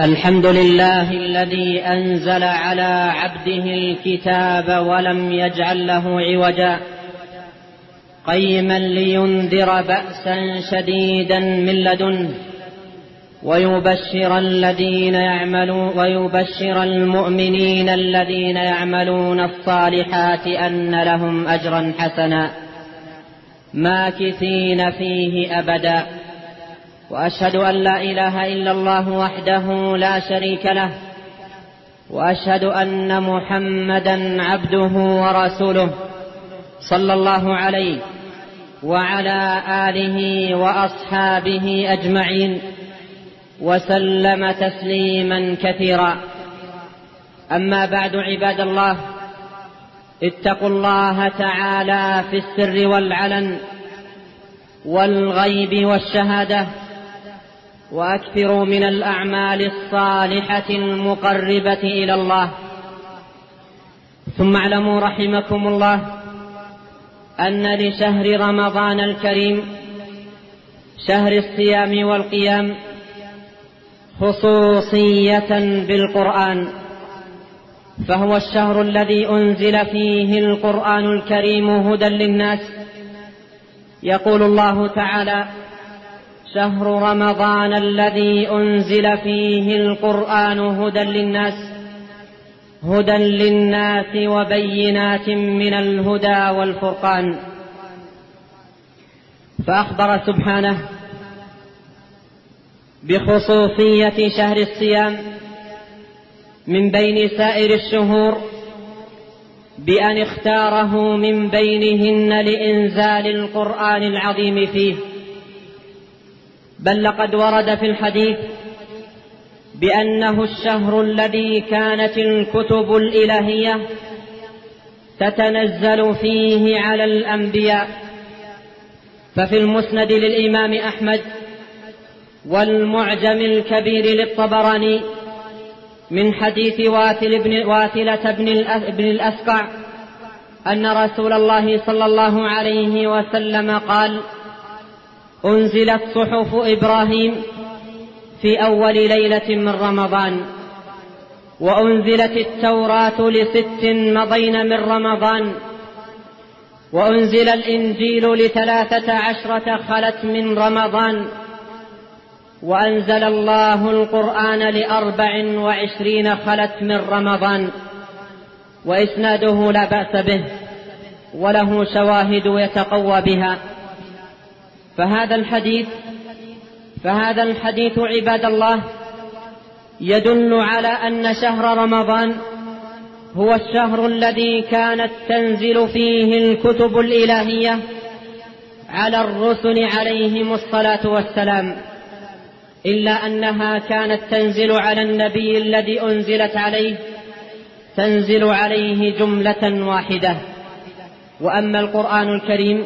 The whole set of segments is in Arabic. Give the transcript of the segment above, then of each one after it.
الحمد لله الذي أنزل على عبده الكتاب ولم يجعل له عوجا. قيما لينذر بأسا شديدا من لدنه ويبشر الذين يعملون ويبشر المؤمنين الذين يعملون الصالحات أن لهم أجرا حسنا. ماكثين فيه أبدا. وأشهد أن لا إله إلا الله وحده لا شريك له وأشهد أن محمدا عبده ورسوله صلى الله عليه وعلى آله وأصحابه أجمعين وسلم تسليما كثيرا. أما بعد عباد الله اتقوا الله تعالى في السر والعلن والغيب والشهادة وأكثروا من الأعمال الصالحة المقربة إلى الله. ثم اعلموا رحمكم الله أن لشهر رمضان الكريم شهر الصيام والقيام خصوصية بالقرآن فهو الشهر الذي أنزل فيه القرآن الكريم هدى للناس. يقول الله تعالى شهر رمضان الذي أنزل فيه القرآن هدى للناس هدى للناس وبينات من الهدى والفرقان. فأخبر سبحانه بخصوصية شهر الصيام من بين سائر الشهور بأن اختاره من بينهن لإنزال القرآن العظيم فيه. بل لقد ورد في الحديث بأنه الشهر الذي كانت الكتب الإلهية تتنزل فيه على الأنبياء. ففي المسند للإمام أحمد والمعجم الكبير للطبراني من حديث واثل بن واثلة بن الأسقع أن رسول الله صلى الله عليه وسلم قال: أنزلت صحف إبراهيم في أول ليلة من رمضان وأنزلت التوراة لست مضين من رمضان وأنزل الإنجيل لثلاثة عشرة خلت من رمضان وأنزل الله القرآن لأربع وعشرين خلت من رمضان وإسناده لا بأس به وله شواهد يتقوى بها. فهذا الحديث فهذا الحديث عباد الله يدل على أن شهر رمضان هو الشهر الذي كانت تنزل فيه الكتب الإلهية على الرسل عليهم الصلاة والسلام إلا أنها كانت تنزل على النبي الذي أنزلت عليه تنزل عليه جملة واحدة. وأما القرآن الكريم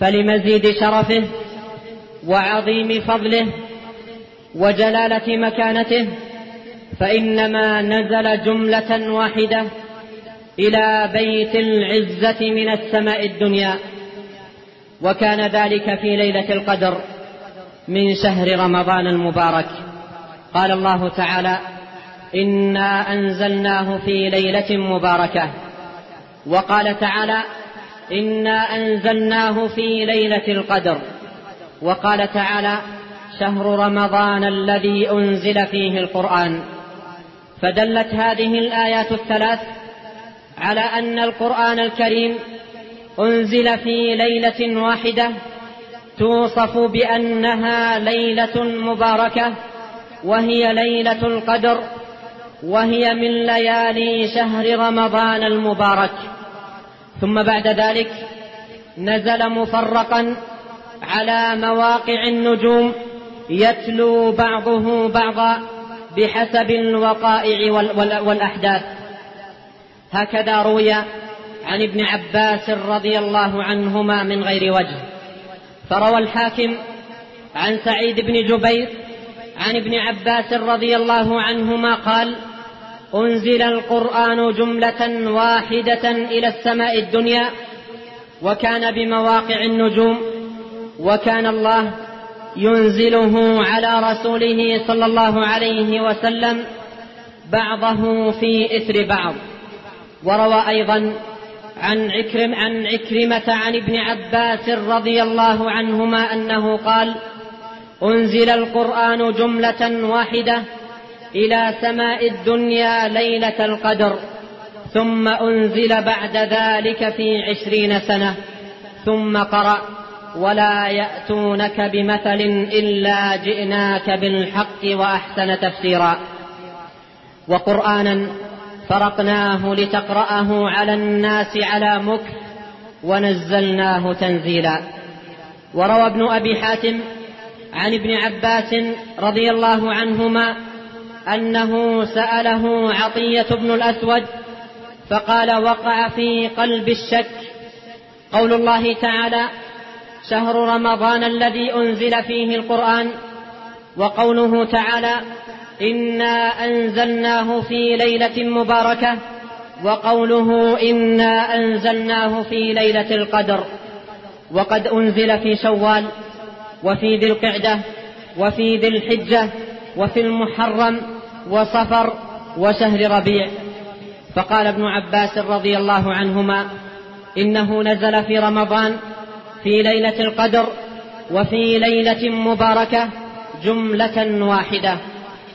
فلمزيد شرفه وعظيم فضله وجلالة مكانته فإنما نزل جملة واحدة إلى بيت العزة من السماء الدنيا وكان ذلك في ليلة القدر من شهر رمضان المبارك. قال الله تعالى إنا أنزلناه في ليلة مباركة وقال تعالى إنا أنزلناه في ليلة القدر. وقال تعالى شهر رمضان الذي أنزل فيه القرآن. فدلت هذه الآيات الثلاث على أن القرآن الكريم أنزل في ليلة واحدة توصف بأنها ليلة مباركة وهي ليلة القدر وهي من ليالي شهر رمضان المبارك. ثم بعد ذلك نزل مفرقا على مواقع النجوم يتلو بعضه بعضا بحسب الوقائع والأحداث. هكذا روي عن ابن عباس رضي الله عنهما من غير وجه. فروى الحاكم عن سعيد بن جبير عن ابن عباس رضي الله عنهما قال أنزل القرآن جملة واحدة إلى السماء الدنيا وكان بمواقع النجوم وكان الله ينزله على رسوله صلى الله عليه وسلم بعضه في إثر بعض. وروى أيضا عن عكرم عن عكرمة عن ابن عباس رضي الله عنهما أنه قال أنزل القرآن جملة واحدة إلى سماء الدنيا ليلة القدر ثم أنزل بعد ذلك في عشرين سنة ثم قرأ ولا يأتونك بمثل إلا جئناك بالحق وأحسن تفسيرا. وقرآنا فرقناه لتقرأه على الناس على مكث ونزلناه تنزيلا. وروى ابن أبي حاتم عن ابن عباس رضي الله عنهما أنه سأله عطية بن الأسود فقال وقع في قلب الشك. قول الله تعالى شهر رمضان الذي أنزل فيه القرآن وقوله تعالى إنا أنزلناه في ليلة مباركة وقوله إنا أنزلناه في ليلة القدر. وقد أنزل في شوال وفي ذي القعدة وفي ذي الحجة وفي المحرم وصفر وشهر ربيع. فقال ابن عباس رضي الله عنهما إنه نزل في رمضان في ليلة القدر وفي ليلة مباركة جملة واحدة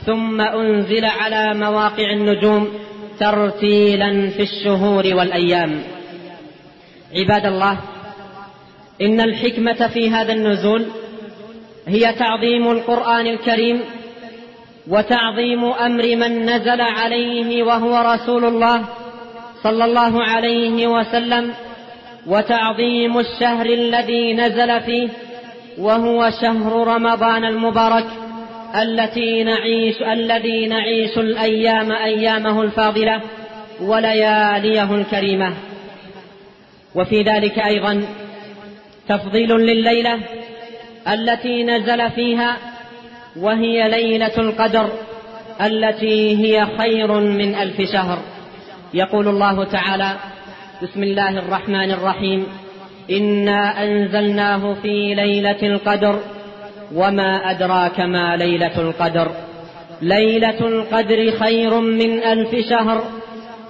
ثم أنزل على مواقع النجوم ترتيلا في الشهور والأيام. عباد الله إن الحكمة في هذا النزول هي تعظيم القرآن الكريم وتعظيم أمر من نزل عليه وهو رسول الله صلى الله عليه وسلم وتعظيم الشهر الذي نزل فيه وهو شهر رمضان المبارك التي نعيش الذي نعيش الأيام أيامه الفاضلة ولياليه الكريمة. وفي ذلك أيضا تفضيل لليلة التي نزل فيها وهي ليلة القدر التي هي خير من ألف شهر. يقول الله تعالى بسم الله الرحمن الرحيم. إنا أنزلناه في ليلة القدر وما أدراك ما ليلة القدر. ليلة القدر خير من ألف شهر.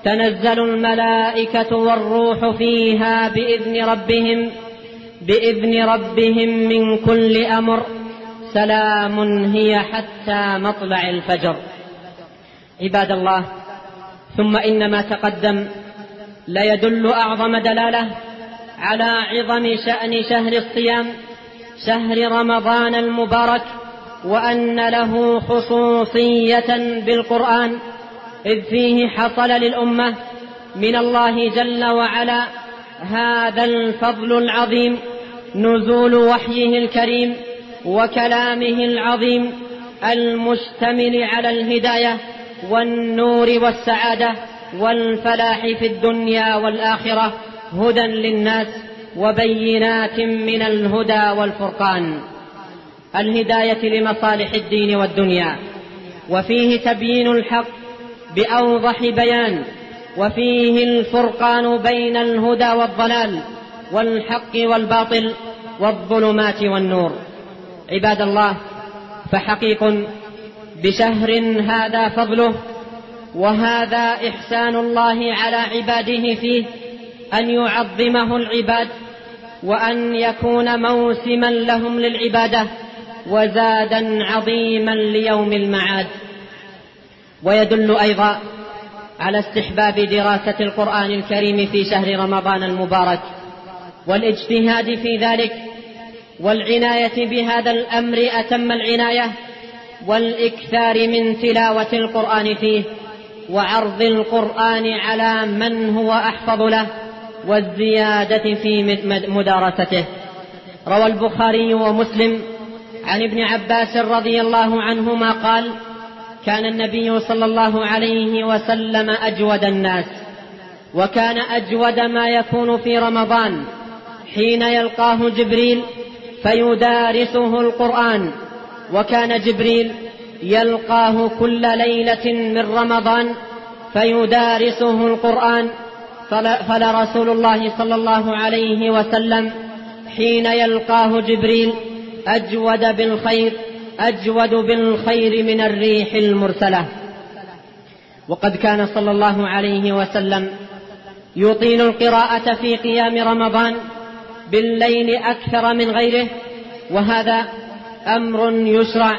تنزل الملائكة والروح فيها بإذن ربهم بإذن ربهم من كل أمر. سلام هي حتى مطلع الفجر. عباد الله ثم إن ما تقدم ليدل أعظم دلالة على عظم شأن شهر الصيام شهر رمضان المبارك وأن له خصوصية بالقرآن إذ فيه حصل للأمة من الله جل وعلا هذا الفضل العظيم نزول وحيه الكريم وكلامه العظيم المشتمل على الهداية والنور والسعادة والفلاح في الدنيا والآخرة هدى للناس وبينات من الهدى والفرقان. الهداية لمصالح الدين والدنيا. وفيه تبيين الحق بأوضح بيان. وفيه الفرقان بين الهدى والضلال والحق والباطل والظلمات والنور. عباد الله فحقيق بشهر هذا فضله وهذا إحسان الله على عباده فيه أن يعظمه العباد وأن يكون موسما لهم للعبادة وزادا عظيما ليوم المعاد. ويدل أيضا على استحباب دراسة القرآن الكريم في شهر رمضان المبارك والإجتهاد في ذلك والعناية بهذا الأمر أتم العناية والإكثار من تلاوة القرآن فيه وعرض القرآن على من هو أحفظ له والزيادة في مدارسته. روى البخاري ومسلم عن ابن عباس رضي الله عنهما قال كان النبي صلى الله عليه وسلم أجود الناس وكان أجود ما يكون في رمضان. حين يلقاه جبريل فيدارسه القرآن. وكان جبريل يلقاه كل ليلة من رمضان فيدارسه القرآن. فلرسول الله صلى الله عليه وسلم حين يلقاه جبريل أجود بالخير أجود بالخير من الريح المرسلة. وقد كان صلى الله عليه وسلم يطيل القراءة في قيام رمضان بالليل أكثر من غيره وهذا أمر يشرع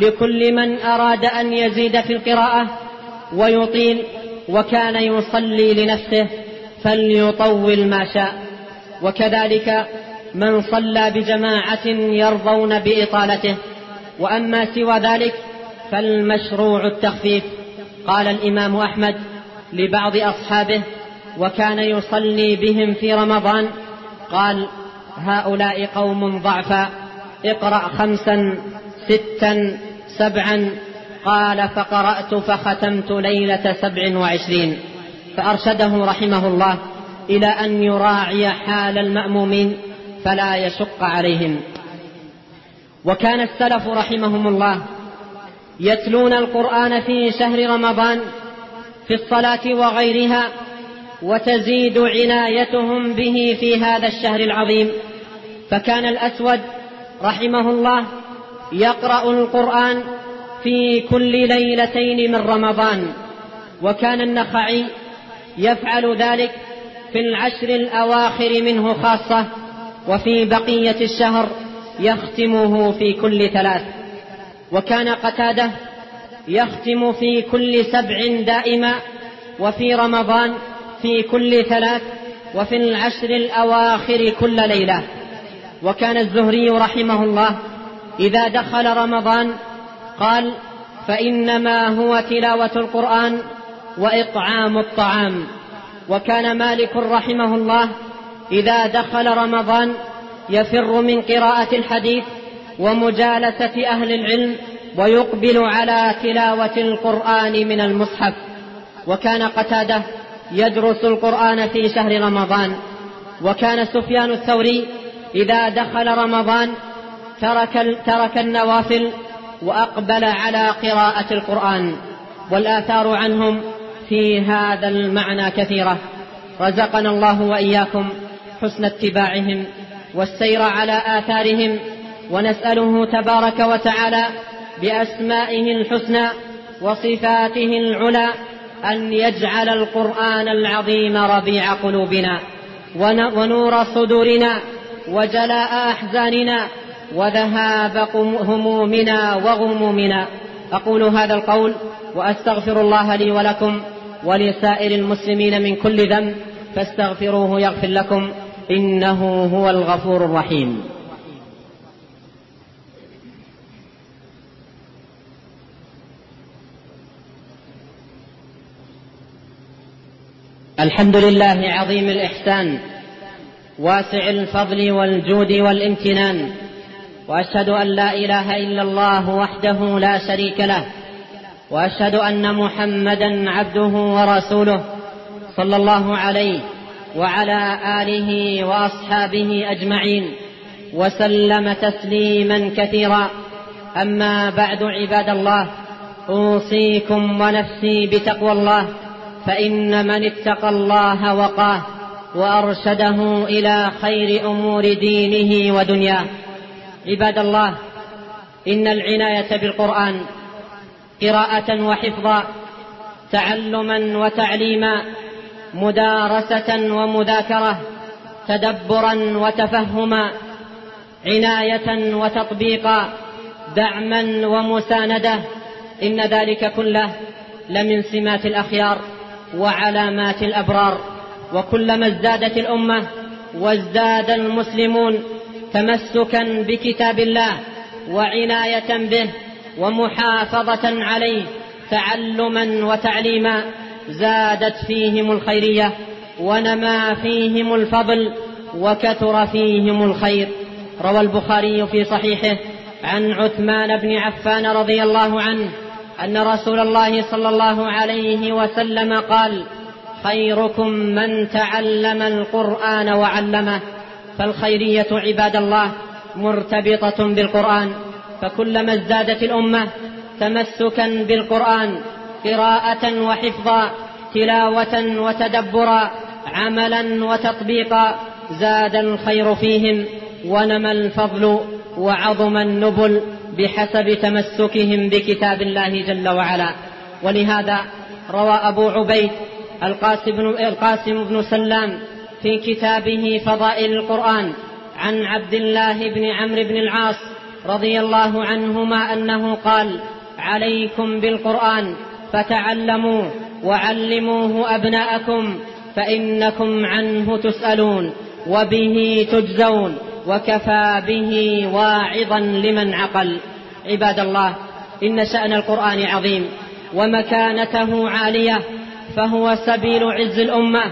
لكل من أراد أن يزيد في القراءة ويطيل وكان يصلي لنفسه فليطول ما شاء. وكذلك من صلى بجماعة يرضون بإطالته. وأما سوى ذلك فالمشروع التخفيف. قال الإمام أحمد لبعض أصحابه وكان يصلي بهم في رمضان قال هؤلاء قوم ضعفا اقرأ خمسا ستا سبعا. قال فقرأت فختمت ليلة سبع وعشرين. فأرشده رحمه الله إلى أن يراعي حال المأمومين فلا يشق عليهم. وكان السلف رحمهم الله يتلون القرآن في شهر رمضان في الصلاة وغيرها وتزيد عنايتهم به في هذا الشهر العظيم. فكان الأسود رحمه الله يقرأ القرآن في كل ليلتين من رمضان وكان النخعي يفعل ذلك في العشر الأواخر منه خاصة وفي بقية الشهر يختمه في كل ثلاث. وكان قتادة يختم في كل سبع دائما وفي رمضان في كل ثلاث وفي العشر الأواخر كل ليلة. وكان الزهري رحمه الله إذا دخل رمضان قال فإنما هو تلاوة القرآن وإطعام الطعام. وكان مالك رحمه الله إذا دخل رمضان يفر من قراءة الحديث ومجالسة أهل العلم ويقبل على تلاوة القرآن من المصحف. وكان قتادة يدرس القرآن في شهر رمضان. وكان سفيان الثوري إذا دخل رمضان ترك, ترك النوافل وأقبل على قراءة القرآن. والآثار عنهم في هذا المعنى كثيرة. رزقنا الله وإياكم حسن اتباعهم والسير على آثارهم ونسأله تبارك وتعالى بأسمائه الحسنى وصفاته العلى أن يجعل القرآن العظيم ربيع قلوبنا ونور صدورنا وجلاء أحزاننا وذهاب همومنا وغمومنا. أقول هذا القول وأستغفر الله لي ولكم ولسائر المسلمين من كل ذنب فاستغفروه يغفر لكم إنه هو الغفور الرحيم. الحمد لله عظيم الإحسان واسع الفضل والجود والامتنان وأشهد أن لا إله إلا الله وحده لا شريك له وأشهد أن محمدا عبده ورسوله صلى الله عليه وعلى آله وأصحابه أجمعين وسلم تسليما كثيرا. أما بعد عباد الله أوصيكم ونفسي بتقوى الله فإن من اتقى الله وقاه وأرشده إلى خير أمور دينه ودنياه. عباد الله إن العناية بالقرآن قراءة وحفظا تعلما وتعليما مدارسة ومذاكرة تدبرا وتفهما عناية وتطبيقا دعما ومساندة إن ذلك كله لمن سمات الأخيار. وعلامات الأبرار. وكلما ازدادت الأمة وازداد المسلمون تمسكا بكتاب الله وعناية به ومحافظة عليه تعلما وتعليما زادت فيهم الخيرية ونما فيهم الفضل وكثر فيهم الخير. روى البخاري في صحيحه عن عثمان بن عفان رضي الله عنه أن رسول الله صلى الله عليه وسلم قال خيركم من تعلم القرآن وعلمه فالخيرية عباد الله مرتبطة بالقرآن فكلما ازدادت الأمة تمسكا بالقرآن قراءة وحفظا تلاوة وتدبرا عملا وتطبيقا زاد الخير فيهم ونمى الفضل وعظم النبل. بحسب تمسكهم بكتاب الله جل وعلا. ولهذا روى أبو عبيد القاسم بن, القاسم بن سلام في كتابه فضائل القرآن عن عبد الله بن عمرو بن العاص رضي الله عنهما أنه قال عليكم بالقرآن فتعلموا وعلموه أبناءكم فإنكم عنه تسألون وبه تجزون. وكفى به واعظا لمن عقل. عباد الله إن شأن القرآن عظيم ومكانته عالية فهو سبيل عز الأمة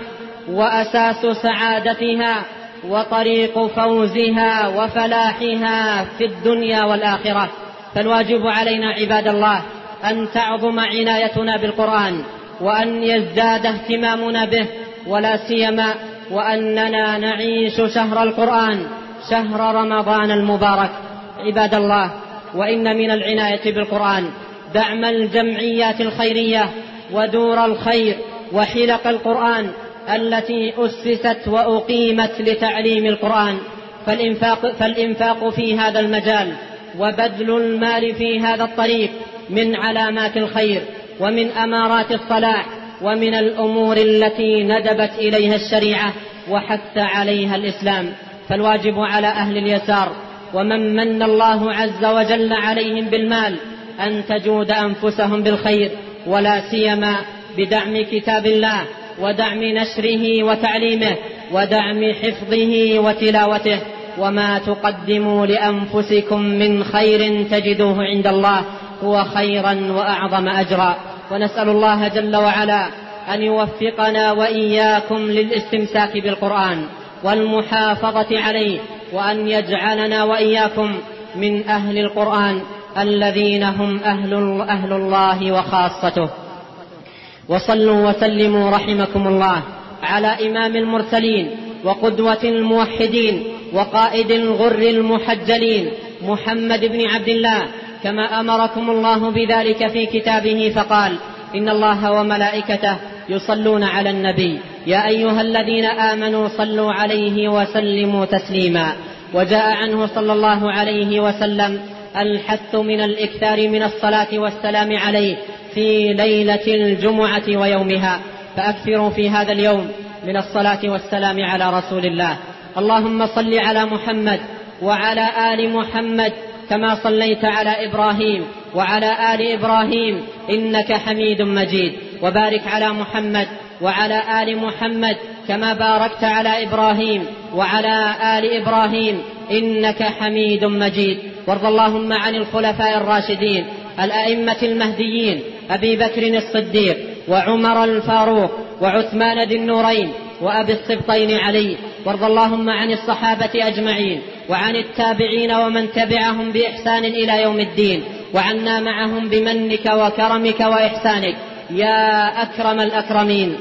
وأساس سعادتها وطريق فوزها وفلاحها في الدنيا والآخرة. فالواجب علينا عباد الله أن تعظم عنايتنا بالقرآن وأن يزداد اهتمامنا به ولا سيما وأننا نعيش شهر القرآن شهر رمضان المبارك. عباد الله وإن من العناية بالقرآن دعم الجمعيات الخيرية ودور الخير وحلق القرآن التي أسست وأقيمت لتعليم القرآن. فالإنفاق, فالإنفاق في هذا المجال وبذل المال في هذا الطريق من علامات الخير ومن أمارات الصلاح ومن الأمور التي ندبت إليها الشريعة وحث عليها الإسلام. فالواجب على أهل اليسار ومن من الله عز وجل عليهم بالمال أن تجود أنفسهم بالخير ولا سيما بدعم كتاب الله ودعم نشره وتعليمه ودعم حفظه وتلاوته وما تقدموا لأنفسكم من خير تجدوه عند الله هو خيرا وأعظم أجرا ونسأل الله جل وعلا أن يوفقنا وإياكم للاستمساك بالقرآن والمحافظة عليه وأن يجعلنا وإياكم من أهل القرآن الذين هم أهل, أهل الله وخاصته. وصلوا وسلموا رحمكم الله على إمام المرسلين وقدوة الموحدين وقائد الغر المحجلين محمد بن عبد الله كما أمركم الله بذلك في كتابه فقال إن الله وملائكته يصلون على النبي. يا أيها الذين آمنوا صلوا عليه وسلموا تسليما. وجاء عنه صلى الله عليه وسلم الحث من الإكثار من الصلاة والسلام عليه في ليلة الجمعة ويومها. فأكثروا في هذا اليوم من الصلاة والسلام على رسول الله. اللهم صل على محمد وعلى آل محمد كما صليت على إبراهيم وعلى آل إبراهيم إنك حميد مجيد. وبارك على محمد وعلى آل محمد كما باركت على إبراهيم وعلى آل إبراهيم إنك حميد مجيد. وارض اللهم عن الخلفاء الراشدين الأئمة المهديين أبي بكر الصديق وعمر الفاروق وعثمان ذي النورين وأبي السبطين علي. وارض اللهم عن الصحابة أجمعين وعن التابعين ومن تبعهم بإحسان إلى يوم الدين وعنا معهم بمنك وكرمك وإحسانك. يا أكرم الأكرمين.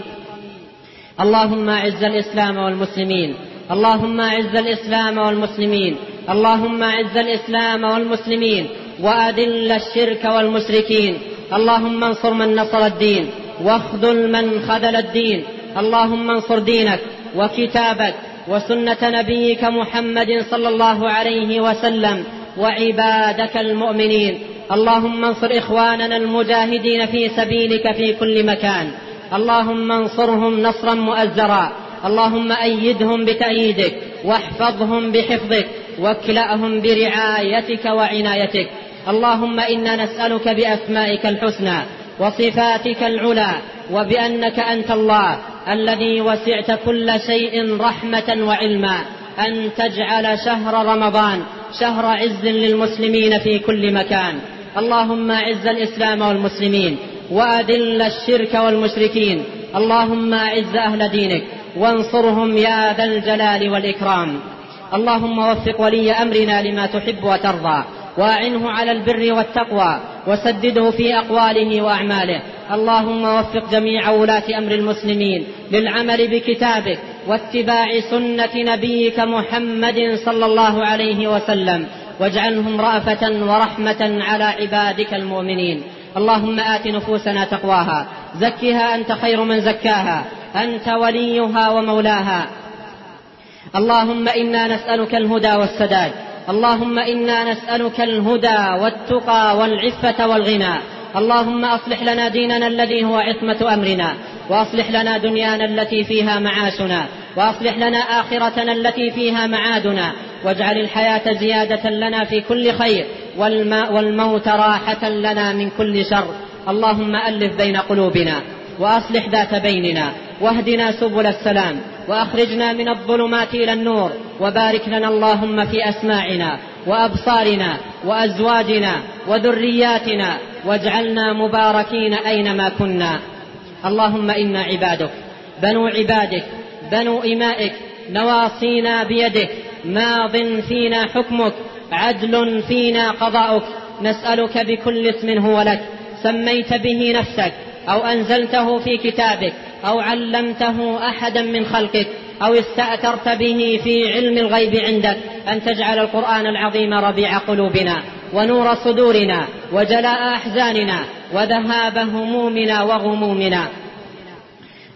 اللهم أعز الإسلام والمسلمين. اللهم أعز الإسلام والمسلمين. اللهم أعز الإسلام والمسلمين. وأذل الشرك والمشركين. اللهم انصر من نصر الدين. واخذل من خذل الدين. اللهم انصر دينك وكتابك وسنة نبيك محمد صلى الله عليه وسلم وعبادك المؤمنين. اللهم انصر إخواننا المجاهدين في سبيلك في كل مكان. اللهم انصرهم نصرا مؤزرا. اللهم أيدهم بتأييدك واحفظهم بحفظك واكلأهم برعايتك وعنايتك. اللهم إنا نسألك بأسمائك الحسنى وصفاتك العلى وبأنك أنت الله الذي وسعت كل شيء رحمة وعلما. أن تجعل شهر رمضان شهر عز للمسلمين في كل مكان. اللهم أعز الإسلام والمسلمين وأذل الشرك والمشركين اللهم أعز أهل دينك وانصرهم يا ذا الجلال والإكرام اللهم وفق ولي أمرنا لما تحب وترضى واعنه على البر والتقوى وسدده في اقواله واعماله اللهم وفق جميع ولاة أمر المسلمين للعمل بكتابك واتباع سنة نبيك محمد صلى الله عليه وسلم واجعلهم رأفة ورحمة على عبادك المؤمنين. اللهم آت نفوسنا تقواها. زكها أنت خير من زكاها. أنت وليها ومولاها. اللهم إنا نسألك الهدى والسداد. اللهم إنا نسألك الهدى والتقى والعفة والغنى. اللهم أصلح لنا ديننا الذي هو عصمة أمرنا. وأصلح لنا دنيانا التي فيها معاشنا. وأصلح لنا آخرتنا التي فيها معادنا. واجعل الحياة زيادة لنا في كل خير والموت راحة لنا من كل شر. اللهم ألف بين قلوبنا وأصلح ذات بيننا واهدنا سبل السلام وأخرجنا من الظلمات إلى النور وبارك لنا اللهم في أسماعنا وأبصارنا وأزواجنا وذرياتنا واجعلنا مباركين أينما كنا. اللهم إنا عبادك بنو عبادك بنو إمائك نواصينا بيدك ماض فينا حكمك عدل فينا قضاؤك نسألك بكل اسم هو لك سميت به نفسك أو أنزلته في كتابك أو علمته أحدا من خلقك أو استأثرت به في علم الغيب عندك أن تجعل القرآن العظيم ربيع قلوبنا ونور صدورنا وجلاء أحزاننا وذهاب همومنا وغمومنا.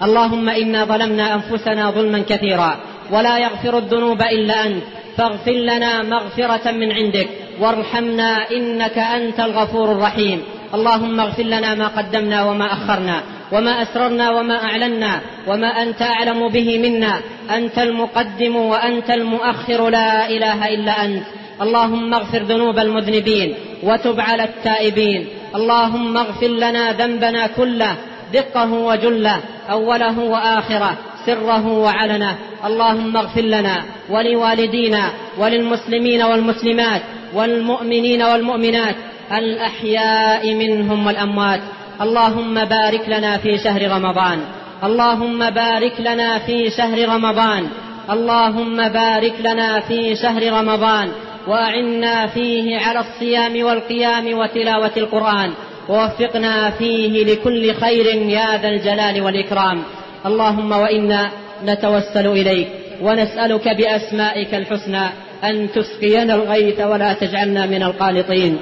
اللهم إنا ظلمنا أنفسنا ظلما كثيرا ولا يغفر الذنوب إلا أنت. فاغفر لنا مغفرة من عندك. وارحمنا إنك أنت الغفور الرحيم. اللهم اغفر لنا ما قدمنا وما أخرنا. وما أسررنا وما أعلنا. وما أنت أعلم به منا. أنت المقدم وأنت المؤخر. لا إله إلا أنت. اللهم اغفر ذنوب المذنبين وتب على التائبين. اللهم اغفر لنا ذنبنا كله. دقه وجله. أوله وآخره. سره وعلنه. اللهم اغفر لنا ولوالدينا وللمسلمين والمسلمات والمؤمنين والمؤمنات الأحياء منهم والأموات. اللهم بارك لنا في شهر رمضان. اللهم بارك لنا في شهر رمضان. اللهم بارك لنا في شهر رمضان. وأعنا فيه على الصيام والقيام وتلاوة القرآن. ووفقنا فيه لكل خير يا ذا الجلال والإكرام. اللهم وإنا نتوسل إليك ونسألك بأسمائك الحسنى أن تسقينا الغيث ولا تجعلنا من القانطين.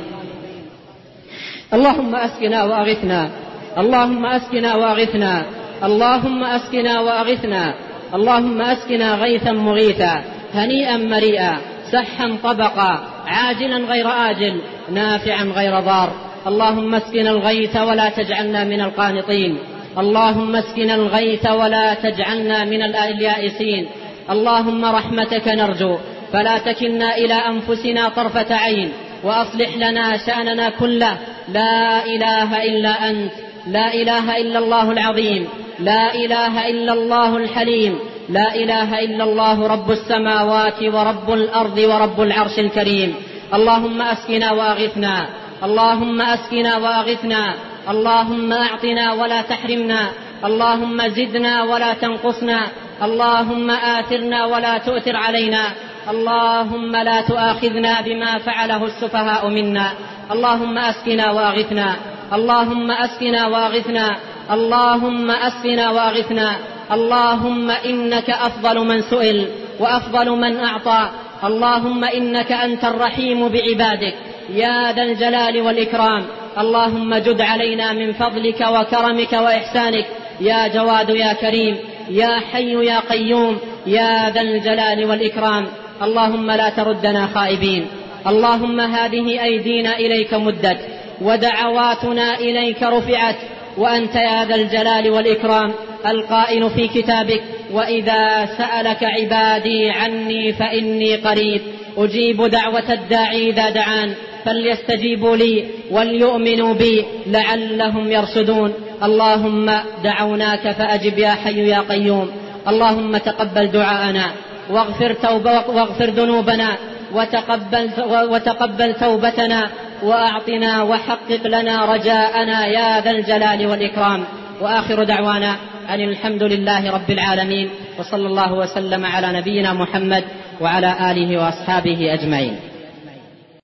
اللهم أسقنا وأغثنا. اللهم أسقنا وأغثنا. اللهم أسقنا وأغثنا. اللهم أسقنا غيثا مغيثا. هنيئا مريئا. سحا طبقا. عاجلا غير آجل. نافعا غير ضار. اللهم اسقنا الغيث ولا تجعلنا من القانطين. اللهم اسقنا الغيث ولا تجعلنا من اليائسين اللهم رحمتك نرجو. فلا تكلنا إلى أنفسنا طرفة عين. وأصلح لنا شأننا كله. لا إله إلا أنت. لا إله إلا الله العظيم. لا إله إلا الله الحليم. لا إله إلا الله رب السماوات ورب الأرض ورب العرش الكريم. اللهم أسقنا وأغثنا. اللهم أسقنا وأغثنا. اللهم أعطنا ولا تحرمنا اللهم زدنا ولا تنقصنا اللهم آثرنا ولا تؤثر علينا اللهم لا تؤاخذنا بما فعله السفهاء منا اللهم أسقنا واغثنا اللهم أسقنا واغثنا اللهم أسقنا واغثنا اللهم إنك أفضل من سئل وأفضل من أعطى اللهم إنك أنت الرحيم بعبادك. يا ذا الجلال والإكرام. اللهم جد علينا من فضلك وكرمك وإحسانك. يا جواد يا كريم. يا حي يا قيوم. يا ذا الجلال والإكرام. اللهم لا تردنا خائبين. اللهم هذه أيدينا إليك مدت. ودعواتنا إليك رفعت. وأنت يا ذا الجلال والإكرام. القائل في كتابك. وإذا سألك عبادي عني فإني قريب. أجيب دعوة الداعي إذا دعان. فليستجيبوا لي وليؤمنوا بي لعلهم يرشدون. اللهم دعوناك فأجب يا حي يا قيوم. اللهم تقبل دعاءنا واغفر, توبة واغفر ذنوبنا وتقبل, وتقبل توبتنا وأعطنا وحقق لنا رجاءنا يا ذا الجلال والإكرام. وآخر دعوانا أن الحمد لله رب العالمين وصلى الله وسلم على نبينا محمد وعلى آله وأصحابه أجمعين.